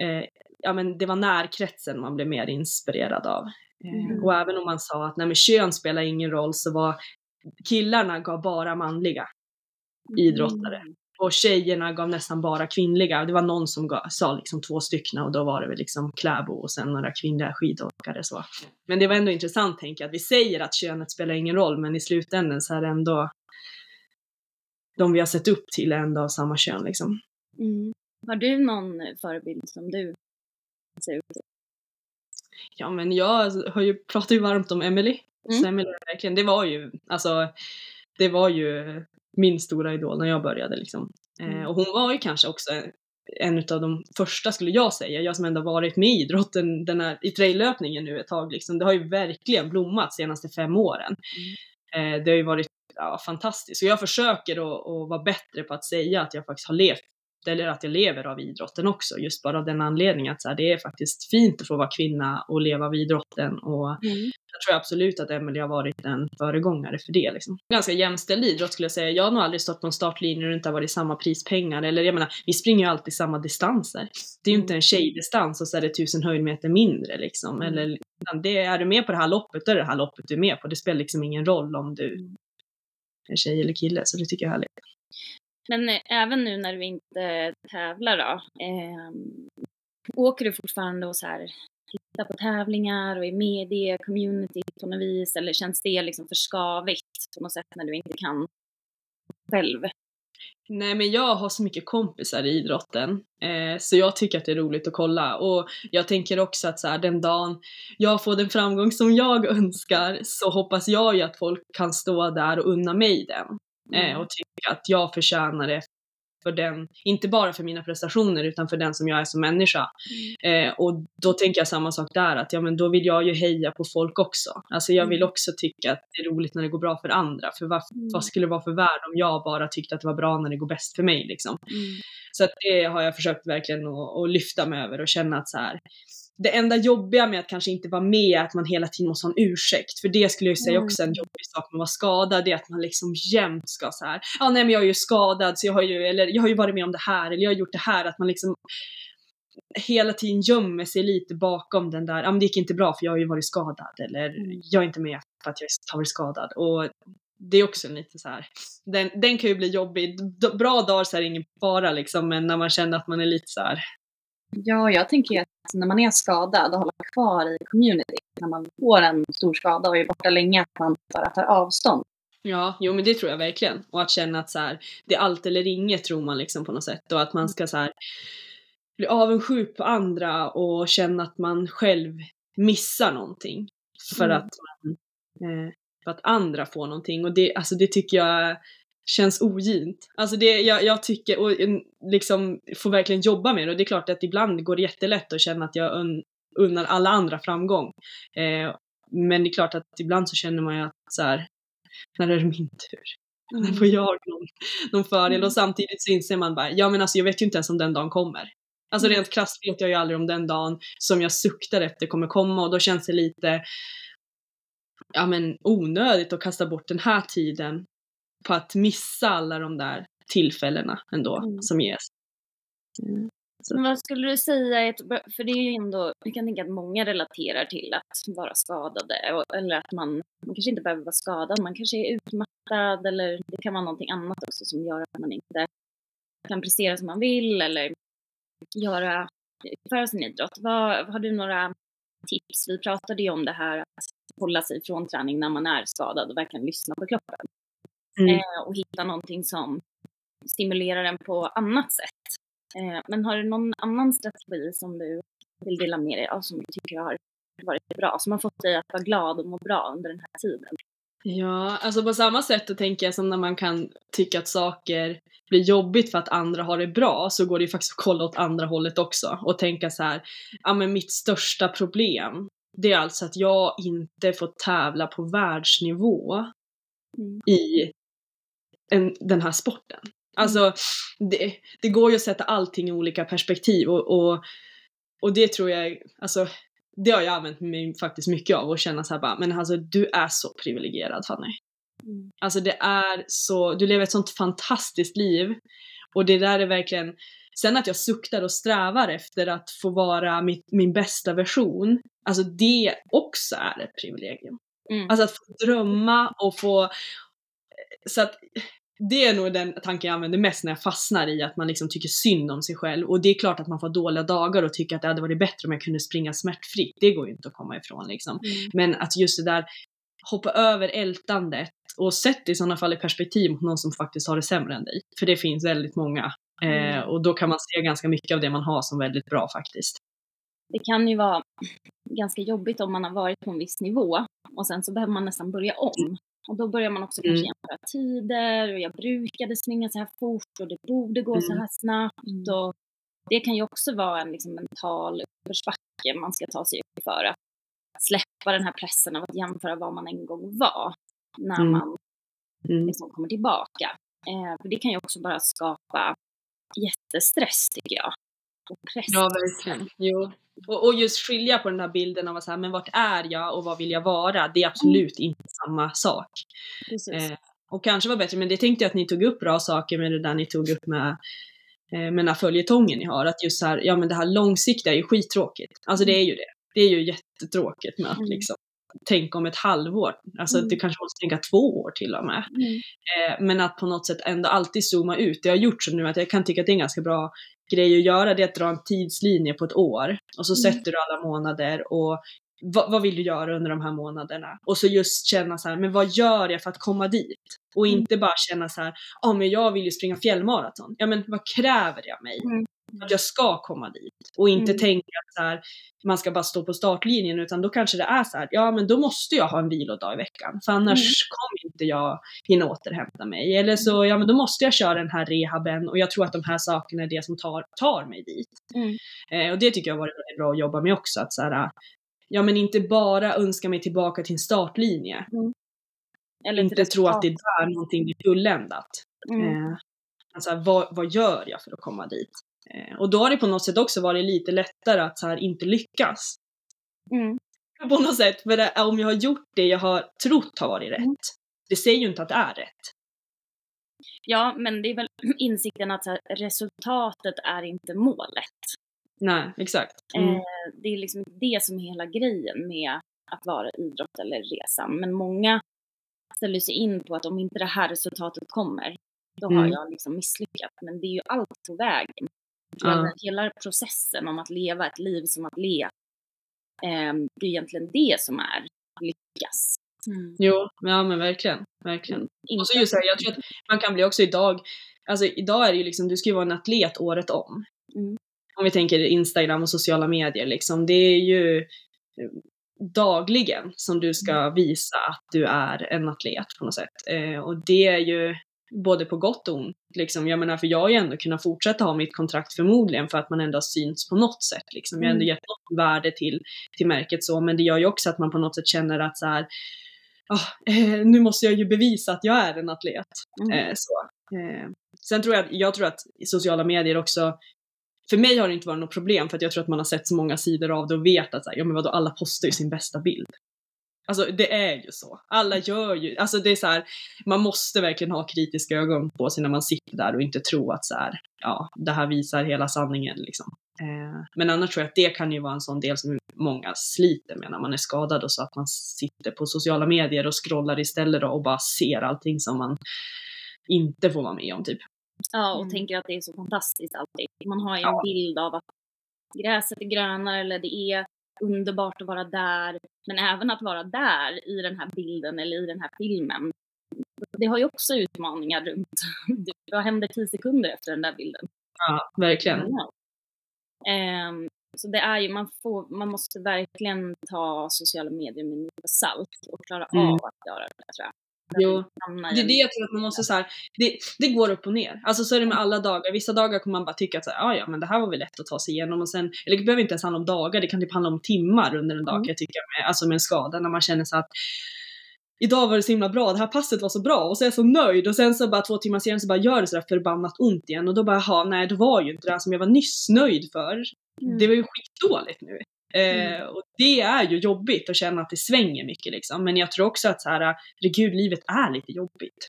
eh, ja men det var närkretsen man blev mer inspirerad av. Eh, mm. Och även om man sa att nej men kön spelar ingen roll så var killarna gav bara manliga idrottare. Mm och tjejerna gav nästan bara kvinnliga. Det var någon som gav, sa liksom två stycken och då var det väl liksom Kläbo och sen några kvinnliga skidåkare så. Men det var ändå intressant tänker jag, att vi säger att könet spelar ingen roll men i slutändan så är det ändå de vi har sett upp till är ändå av samma kön liksom. Mm. Har du någon förebild som du ser upp till? Ja men jag har ju pratat ju varmt om Emily. Mm. Så Emily verkligen, det var ju, alltså det var ju min stora idol när jag började liksom. Eh, mm. och hon var ju kanske också en av de första skulle jag säga, jag som ändå varit med i idrotten den här, i traillöpningen nu ett tag liksom. Det har ju verkligen blommat senaste fem åren. Mm. Eh, det har ju varit ja, fantastiskt. Och jag försöker att, att vara bättre på att säga att jag faktiskt har levt eller att jag lever av idrotten också, just bara av den anledningen att så här, det är faktiskt fint att få vara kvinna och leva av idrotten och mm. jag tror absolut att Emelie har varit en föregångare för det liksom. Ganska jämställd idrott skulle jag säga. Jag har nog aldrig stått på en startlinje och det inte har varit samma prispengar eller jag menar, vi springer ju alltid samma distanser. Det är ju inte en tjejdistans och så är det tusen höjdmeter mindre liksom. Mm. Eller det, är du med på det här loppet, då är det här loppet du är med på. Det spelar liksom ingen roll om du mm. är tjej eller kille, så det tycker jag är härligt. Men eh, även nu när du inte tävlar då, eh, åker du fortfarande och så här tittar på tävlingar och är med i det communityt på något vis? Eller känns det liksom för skavigt på något sätt när du inte kan själv? Nej men jag har så mycket kompisar i idrotten eh, så jag tycker att det är roligt att kolla. Och jag tänker också att så här, den dagen jag får den framgång som jag önskar så hoppas jag ju att folk kan stå där och unna mig den eh, Mm. och tycka att jag förtjänar det för den, inte bara för mina prestationer utan för den som jag är som människa. Eh, och då tänker jag samma sak där, att ja men då vill jag ju heja på folk också. Alltså jag vill Mm. också tycka att det är roligt när det går bra för andra, för vad, Mm. vad skulle det vara för värld om jag bara tyckte att det var bra när det går bäst för mig liksom. Mm. Så att det har jag försökt verkligen att, att lyfta mig över och känna att så här. Det enda jobbiga med att kanske inte vara med är att man hela tiden måste ha en ursäkt. För det skulle jag säga Mm. också är en jobbig sak med att vara skadad. Det är att man liksom jämt ska så här. Ja nej men jag är ju skadad så jag har ju, eller jag har ju varit med om det här eller jag har gjort det här. Att man liksom hela tiden gömmer sig lite bakom den där, ja men det gick inte bra för jag har ju varit skadad. Eller Mm. jag är inte med för att jag har varit skadad. Och det är också lite så här. Den, den kan ju bli jobbig. Bra dagar så är det ingen fara liksom, men när man känner att man är lite så här. Ja, jag tänker att när man är skadad och håller kvar i community, när man får en stor skada och är borta länge, att man bara tar avstånd. Ja, jo men det tror jag verkligen. Och att känna att så här, det är allt eller inget tror man liksom på något sätt. Och att man ska så här bli avundsjuk på andra och känna att man själv missar någonting. För Mm. att man, eh, för att andra får någonting. Och det, alltså det tycker jag känns ogint. Alltså det, jag, jag tycker, och en- liksom får verkligen jobba med det. Och det är klart att ibland går det jättelätt att känna att jag un, unnar alla andra framgång. Eh, men det är klart att ibland så känner man ju att så här, när är det min tur? När får jag någon, någon fördel? Mm. Och samtidigt så inser man bara, ja men alltså jag vet ju inte ens om den dagen kommer. Alltså Mm. rent krasst vet jag ju aldrig om den dagen som jag suktar efter kommer komma och då känns det lite, ja men onödigt att kasta bort den här tiden på att missa alla de där tillfällena ändå Mm. som ges. Men vad skulle du säga, för det är ju ändå, jag kan tänka att många relaterar till att vara skadade, och, eller att man, man kanske inte behöver vara skadad, man kanske är utmattad eller det kan vara någonting annat också som gör att man inte kan prestera som man vill eller göra, utföra sin idrott. Vad, har du några tips? Vi pratade ju om det här att hålla sig från träning när man är skadad och verkligen lyssna på kroppen. Mm. Eh, och hitta någonting som stimulerar en på annat sätt. Eh, men har du någon annan strategi som du vill dela med dig av som du tycker har varit bra, som har fått dig att vara glad och må bra under den här tiden? Ja, alltså på samma sätt då tänker jag som när man kan tycka att saker blir jobbigt för att andra har det bra så går det ju faktiskt att kolla åt andra hållet också och tänka så här, ja men mitt största problem det är alltså att jag inte får tävla på världsnivå Mm. i en, den här sporten. Alltså, det, det går ju att sätta allting i olika perspektiv och, och, och det tror jag, alltså det har jag använt mig faktiskt mycket av och känna så här bara, men alltså du är så privilegierad Fanny. Mm. Alltså det är så, du lever ett sånt fantastiskt liv och det där är verkligen, sen att jag suktar och strävar efter att få vara mitt, min bästa version, alltså det också är ett privilegium. Mm. Alltså att få drömma och få, så att det är nog den tanken jag använder mest när jag fastnar i att man liksom tycker synd om sig själv. Och det är klart att man får dåliga dagar och tycker att det hade varit bättre om jag kunde springa smärtfritt. Det går ju inte att komma ifrån liksom. Mm. Men att just det där, hoppa över ältandet och sätt i sådana fall i perspektiv mot någon som faktiskt har det sämre än dig. För det finns väldigt många. Eh, Mm. och då kan man se ganska mycket av det man har som väldigt bra faktiskt. Det kan ju vara ganska jobbigt om man har varit på en viss nivå och sen så behöver man nästan börja om. Och då börjar man också kanske Mm. jämföra tider och jag brukade springa så här fort och det borde gå så Mm. här snabbt. Och det kan ju också vara en liksom, mental uppförsbacke man ska ta sig upp för att släppa den här pressen av att jämföra vad man en gång var när Mm. man Mm. liksom kommer tillbaka. Eh, för det kan ju också bara skapa jättestress tycker jag. Och press. Ja, verkligen. Jo. Och, och just skilja på den här bilden av att så här, men vart är jag och vad vill jag vara? Det är absolut inte samma sak. Eh, och kanske var bättre, men det tänkte jag att ni tog upp bra saker med det där ni tog upp med, eh, med den här följetongen ni har. Att just så här, ja men det här långsiktiga är ju skittråkigt. Alltså det är ju det. Det är ju jättetråkigt med att Mm. liksom tänka om ett halvår. Alltså Mm. du kanske måste tänka två år till och med. Mm. Eh, men att på något sätt ändå alltid zooma ut. Det har gjort så nu att jag kan tycka att det är en ganska bra grej att göra. Det är att dra en tidslinje på ett år. Och så Mm. sätter du alla månader och vad, vad vill du göra under de här månaderna? Och så just känna så här, men vad gör jag för att komma dit? Och Mm. inte bara känna så här, ja ah, men jag vill ju springa fjällmaraton. Ja men vad kräver jag mig? Mm. Att jag ska komma dit. Och inte Mm. tänka att så här, man ska bara stå på startlinjen utan då kanske det är så här, ja men då måste jag ha en vilodag i veckan. För annars Mm. kommer inte jag hinna återhämta mig. Eller så, ja men då måste jag köra den här rehaben och jag tror att de här sakerna är det som tar, tar mig dit. Mm. Eh, och det tycker jag har varit väldigt bra att jobba med också. Att så här, ja men inte bara önska mig tillbaka till en startlinje. Eller inte tro att det är där någonting blir fulländat. Mm. Eh, alltså, vad, vad gör jag för att komma dit? Eh, och då har det på något sätt också varit lite lättare att så här, inte lyckas. Mm. På något sätt, för det, om jag har gjort det jag har trott har varit rätt. Mm. Det säger ju inte att det är rätt. Ja, men det är väl insikten att här, resultatet är inte målet. Nej, exakt. Mm. Eh, det är liksom det som är hela grejen med att vara idrott eller resan. Men många ställer sig in på att om inte det här resultatet kommer, då har Mm. jag liksom misslyckats. Men det är ju allt på vägen. Hela, hela processen om att leva ett liv som att le, eh, det är egentligen det som är lyckas. Jo, ja men verkligen. Verkligen. Inte Och så just här, jag tror att man kan bli också idag, alltså idag är det ju liksom, du ska ju vara en atlet året om. Mm. Om vi tänker Instagram och sociala medier liksom, det är ju eh, dagligen som du ska visa att du är en atlet på något sätt. Eh, och det är ju både på gott och ont. Liksom. Jag menar, för jag har ju ändå kunnat fortsätta ha mitt kontrakt förmodligen för att man ändå har synts på något sätt. Liksom. Jag har ändå Mm. gett något värde till, till märket så, men det gör ju också att man på något sätt känner att så här, ah, eh, nu måste jag ju bevisa att jag är en atlet. Mm. Eh, så. Eh, sen tror jag, jag tror att sociala medier också, för mig har det inte varit något problem för att jag tror att man har sett så många sidor av det och vet att så här, ja men vadå, alla postar ju sin bästa bild. Alltså det är ju så. Alla gör ju, alltså det är så här, man måste verkligen ha kritiska ögon på sig när man sitter där och inte tro att så här, ja, det här visar hela sanningen liksom. Eh, men annars tror jag att det kan ju vara en sån del som många sliter med när man är skadad och så att man sitter på sociala medier och scrollar istället då och bara ser allting som man inte får vara med om typ. Ja, och Mm. tänker att det är så fantastiskt alltid. Man har ju en Ja. bild av att gräset är grönare eller det är underbart att vara där. Men även att vara där i den här bilden eller i den här filmen. Det har ju också utmaningar runt. Vad händer tio sekunder efter den där bilden? Ja, verkligen. Ja. Ehm, så det är ju, man, får, man måste verkligen ta sociala medier med en salt och klara Mm. av att göra det tror jag. Jo, Det är det jag tror att man måste så här, det, det går upp och ner. Alltså så är det med alla dagar. Vissa dagar kommer man bara tycka att så här, "Ah, ja men det här var väl lätt att ta sig igenom och sen, eller det behöver inte ens handla om dagar, det kan typ handla om timmar under en dag Mm. jag tycka, med, alltså med en skada när man känner så att Idag var det så himla bra, det här passet var så bra och så är jag så nöjd och sen så bara två timmar senare så bara gör det sådär förbannat ont igen och då bara, ha nej det var ju inte det här som jag var nyss nöjd för. Mm. Det var ju skitdåligt nu. Eh, Mm. och det är ju jobbigt att känna att det svänger mycket liksom. Men jag tror också att så här, herregud, livet är lite jobbigt.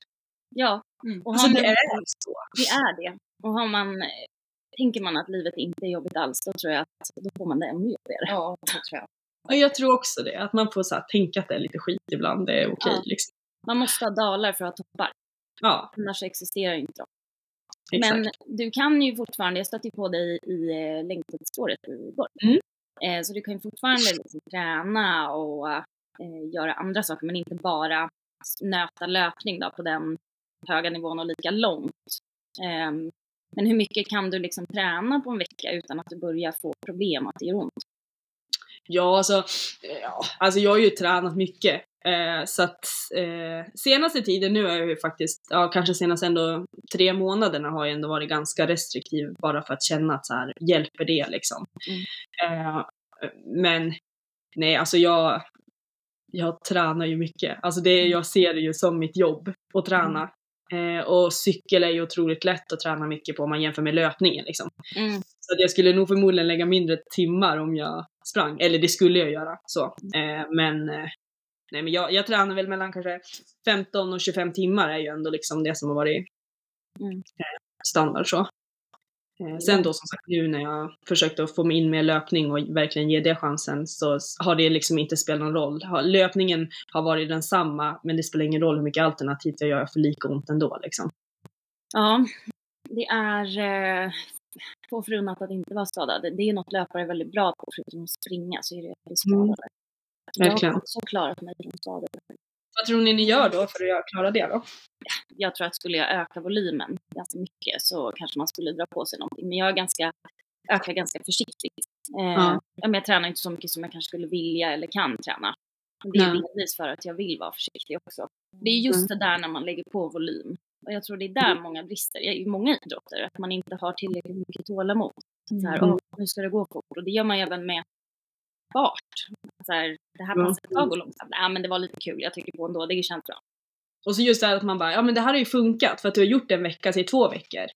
Ja, Mm. och Alltså har det man- är så. Det är det. Och har man, eh, tänker man att livet inte är jobbigt alls, då tror jag att då får man det ännu jobbigare. Ja, det tror jag. Och jag tror också det, att man får så här, tänka att det är lite skit ibland, det är okej Ja. liksom. Man måste ha dalar för att ha toppar, Ja, annars existerar inte de. Men du kan ju fortfarande, jag stötte ju på dig i eh, längdskidspåret igår. Mm. Eh, så du kan ju fortfarande liksom träna och eh, göra andra saker, men inte bara nöta löpning då på den höga nivån och lika långt. Eh, men hur mycket kan du liksom träna på en vecka utan att du börjar få problem och att det gör ont? Ja, alltså, eh, ja, alltså jag har ju tränat mycket. Eh, så att eh, senaste tiden nu är jag ju faktiskt, ja kanske senaste ändå tre månaderna har jag ändå varit ganska restriktiv bara för att känna att så här, hjälper det liksom. Eh, men nej, alltså jag, jag tränar ju mycket. Alltså det, jag ser det ju som mitt jobb att träna. Eh, och cykel är ju otroligt lätt att träna mycket på om man jämför med löpningen liksom. Mm. Så att jag skulle nog förmodligen lägga mindre timmar om jag sprang. Eller det skulle jag göra. Så. Eh, men eh, nej, men jag, jag tränar väl mellan kanske 15 och 25 timmar är ju ändå liksom det som har varit Mm. eh, standard så. Eh, sen då som sagt nu när jag försökte att få mig in med löpning och verkligen ge det chansen så har det liksom inte spelat någon roll. Löpningen har varit densamma men det spelar ingen roll hur mycket alternativt jag gör för lika ont ändå liksom. Ja, det är eh, få förunnat att inte vara skadad. Det är något löpare är väldigt bra på, förutom att springa så är det bli skadade. Verkligen. Jag har också klarat mig från skador. Vad tror ni ni gör då för att klara det då? Jag tror att skulle jag öka volymen ganska mycket så kanske man skulle dra på sig någonting. Men jag är ganska, ökar ganska försiktigt. Eh, Ja. jag tränar inte så mycket som jag kanske skulle vilja eller kan träna. Men Det är delvis för att jag vill vara försiktig också. Det är just det där när man lägger på volym. Och jag tror det är där många brister. I många idrotter, att man inte har tillräckligt mycket tålamod. Så här, Mm. Nu ska det gå fort. Och det gör man även med fart. Så här, det här Ja. passet ska gå långsamt. Nej men det var lite kul, jag tycker på ändå, det känns bra. Och så just det här att man bara, ja men det här har ju funkat för att du har gjort en vecka, säg två veckor.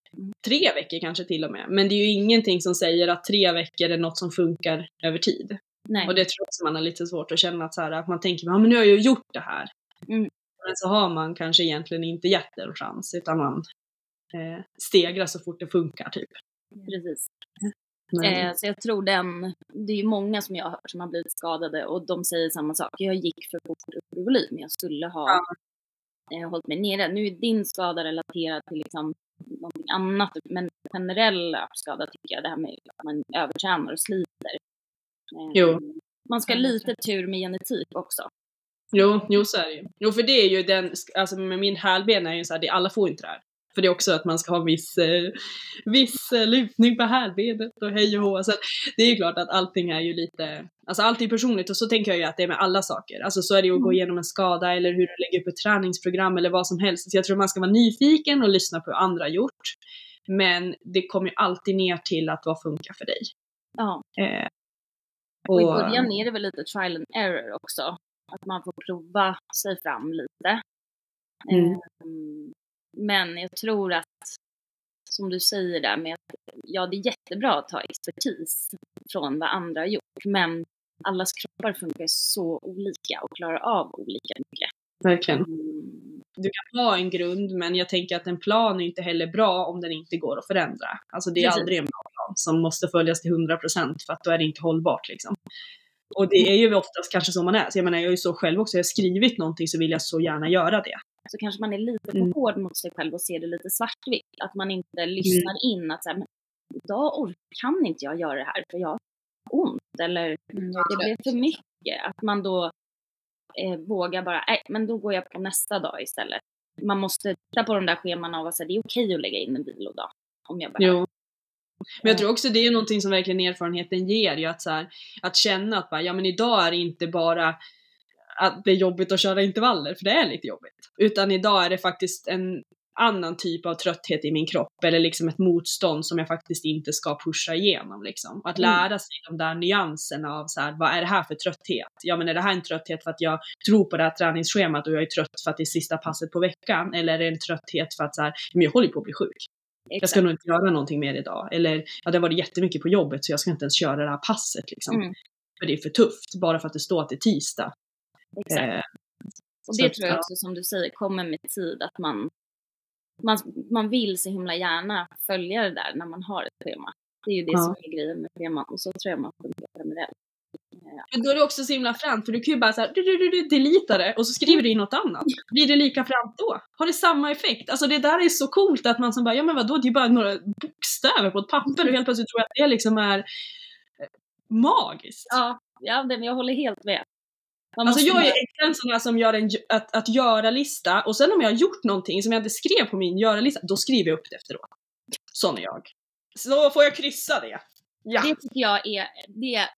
Tre veckor kanske till och med. Men det är ju ingenting som säger att tre veckor är något som funkar över tid. Nej. Och det tror jag också man har lite svårt att känna att, så här, att man tänker, ja men nu har jag ju gjort det här. Mm. Men så har man kanske egentligen inte gett en chans utan man eh, stegrar så fort det funkar typ. Precis. Eh, så jag tror den, det är ju många som jag har hört som har blivit skadade och de säger samma sak. Jag gick för fort upp i volym, jag skulle ha eh, hållit mig nere. Nu är din skada relaterad till liksom någonting annat, men generell skada tycker jag, det här med att man övertränar och sliter. Eh, Jo. Man ska ha lite tur med genetik också. Jo, jo så är det ju. Jo för det är ju den, alltså med min hälben är ju så här, det, alla får inte det här. För det är också att man ska ha en viss, eh, viss eh, lutning på hälbenet och hej och hå. Så det är ju klart att allting är ju lite, alltså allt är personligt och så tänker jag ju att det är med alla saker. Alltså så är det ju att gå igenom en skada eller hur du lägger upp ett träningsprogram eller vad som helst. Så jag tror man ska vara nyfiken och lyssna på hur andra gjort. Men det kommer ju alltid ner till att vad funkar för dig. Ja. Eh, Och i början är det väl lite trial and error också. Att man får prova sig fram lite. Mm. Ehm, Men jag tror att, som du säger där med att, ja det är jättebra att ta expertis från vad andra har gjort, men allas kroppar funkar så olika och klarar av olika mycket. verkligen. Mm, du kan ha en grund, men jag tänker att en plan är inte heller bra om den inte går att förändra. Alltså det är Precis. aldrig en bra plan som måste följas till 100% för att då är det inte hållbart liksom. Och det är ju oftast kanske så man är. Så jag menar, jag är ju så själv också. Jag har skrivit någonting så vill jag så gärna göra det. Så kanske man är lite för Mm. hård mot sig själv och ser det lite svartvitt. Att man inte lyssnar in att så här, men idag kan inte jag göra det här för jag har ont eller det blev för mycket. Att man då eh, vågar bara, nej men då går jag på nästa dag istället. Man måste titta på de där scheman och vara så här, det är okej att lägga in en vilodag. Om jag behöver. Jo. Men jag tror också det är någonting som verkligen erfarenheten ger ju att så här, att känna att bara, ja men idag är det inte bara att det är jobbigt att köra intervaller, för det är lite jobbigt. Utan idag är det faktiskt en annan typ av trötthet i min kropp eller liksom ett motstånd som jag faktiskt inte ska pusha igenom liksom. Att Mm. lära sig de där nyanserna av så här, vad är det här för trötthet? Ja men är det här en trötthet för att jag tror på det här träningsschemat och jag är trött för att det är sista passet på veckan? Eller är det en trötthet för att så här, men jag håller på att bli sjuk. Jag ska Exakt. nog inte göra någonting mer idag. Eller, ja det har varit jättemycket på jobbet så jag ska inte ens köra det här passet liksom. Mm. För det är för tufft, bara för att det står att det är tisdag. Exakt. Eh, Och det tror jag ja. också som du säger kommer med tid att man, man, man vill så himla gärna följa det där när man har ett schema. Det är ju det Ja. som är grejen med scheman och så tror jag man funkar generellt. Men då är det också så himla fränt för du kan ju bara såhär, du, du, du, du, delita det och så skriver du in något annat. Blir det lika fränt då? Har det samma effekt? Alltså det där är så coolt att man som bara, ja men vadå, det är bara några bokstäver på ett papper och helt plötsligt tror jag att det liksom är eh, magiskt. Ja, ja det, jag håller helt med. Alltså jag är en sån här som gör en att, att göra-lista och sen om jag har gjort någonting som jag inte skrev på min göra-lista, då skriver jag upp det efteråt. Sån är jag. Så får jag kryssa det. Ja. Det tycker jag är, det,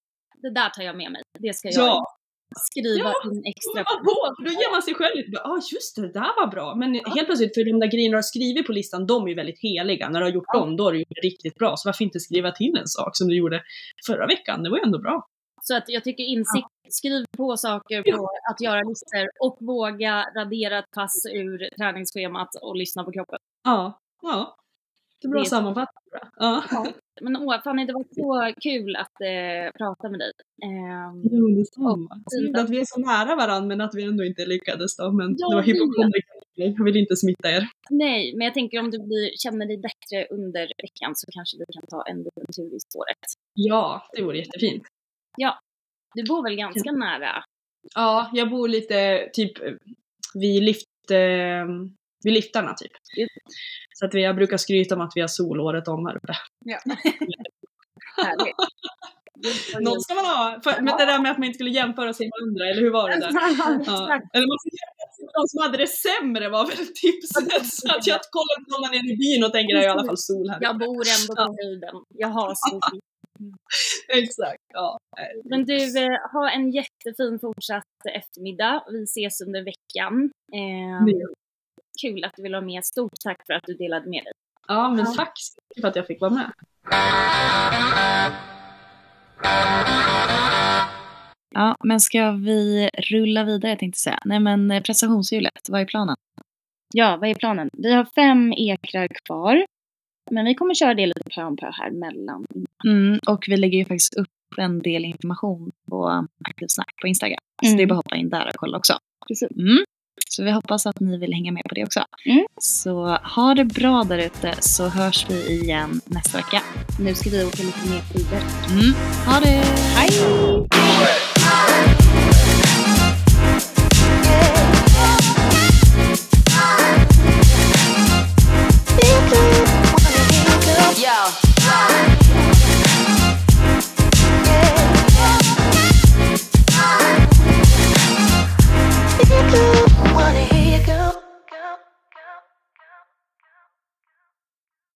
det där tar jag med mig. Det ska jag Ja. skriva Ja, in extra på, för då ger man sig själv lite, ja ah, just det, det där var bra. Men helt plötsligt, för de där grejerna du har skrivit på listan, de är ju väldigt heliga. När du har gjort Ja. dem, då är det ju riktigt bra. Så varför inte skriva till en sak som du gjorde förra veckan? Det var ju ändå bra. Så att jag tycker insikt, skriv på saker på att göra listor och våga radera ett pass ur träningsschemat och lyssna på kroppen. Ja, ja. Det är bra är- sammanfattat. Ja. Men åh, Fanny, det var så kul att eh, prata med dig. Ehm, Jo, detsamma. Synd att vi är så nära varandra men att vi ändå inte lyckades då. Men Ja, det var hypokondriker. Jag vill inte smitta er. nej, men jag tänker om du blir, känner dig bättre under veckan så kanske vi kan ta en liten tur i spåret. Ja, det vore jättefint. Du bor väl ganska nära? Ja, jag bor lite typ vid lift, eh, vid liftarna typ. Just Så att vi, jag brukar skryta om att vi har sol året om här uppe. Ja. Härligt. Något ska man ha. För, men det där med att man inte skulle jämföra sig med andra, eller hur var det där? Ja. Eller man skulle jämföra sig med de som hade det sämre var väl tipset. Så att jag kollar på någon nere i byn och tänker det är i alla fall sol här. Jag bor ändå på höjden. Jag har sol. Exakt, ja. Men du, eh, ha en jättefin fortsatt eftermiddag. Vi ses under veckan. Eh, kul att du vill vara med. Stort tack för att du delade med dig. Ja, men tack så mycket för att jag fick vara med. Ja, men ska vi rulla vidare tänkte jag säga. Nej men eh, prestationshjulet, vad är planen? Ja, vad är planen? Vi har fem ekrar kvar. Men vi kommer köra det lite pö om pö här mellan. Mm, och vi lägger ju faktiskt upp en del information på Aktivsnack på Instagram. Så Mm. det är bara att hoppa in där och kolla också. Mm. Så vi hoppas att ni vill hänga med på det också. Mm. Så ha det bra där ute så hörs vi igen nästa vecka. Nu ska vi åka lite mer skidor. Mm. Ha det! Hej!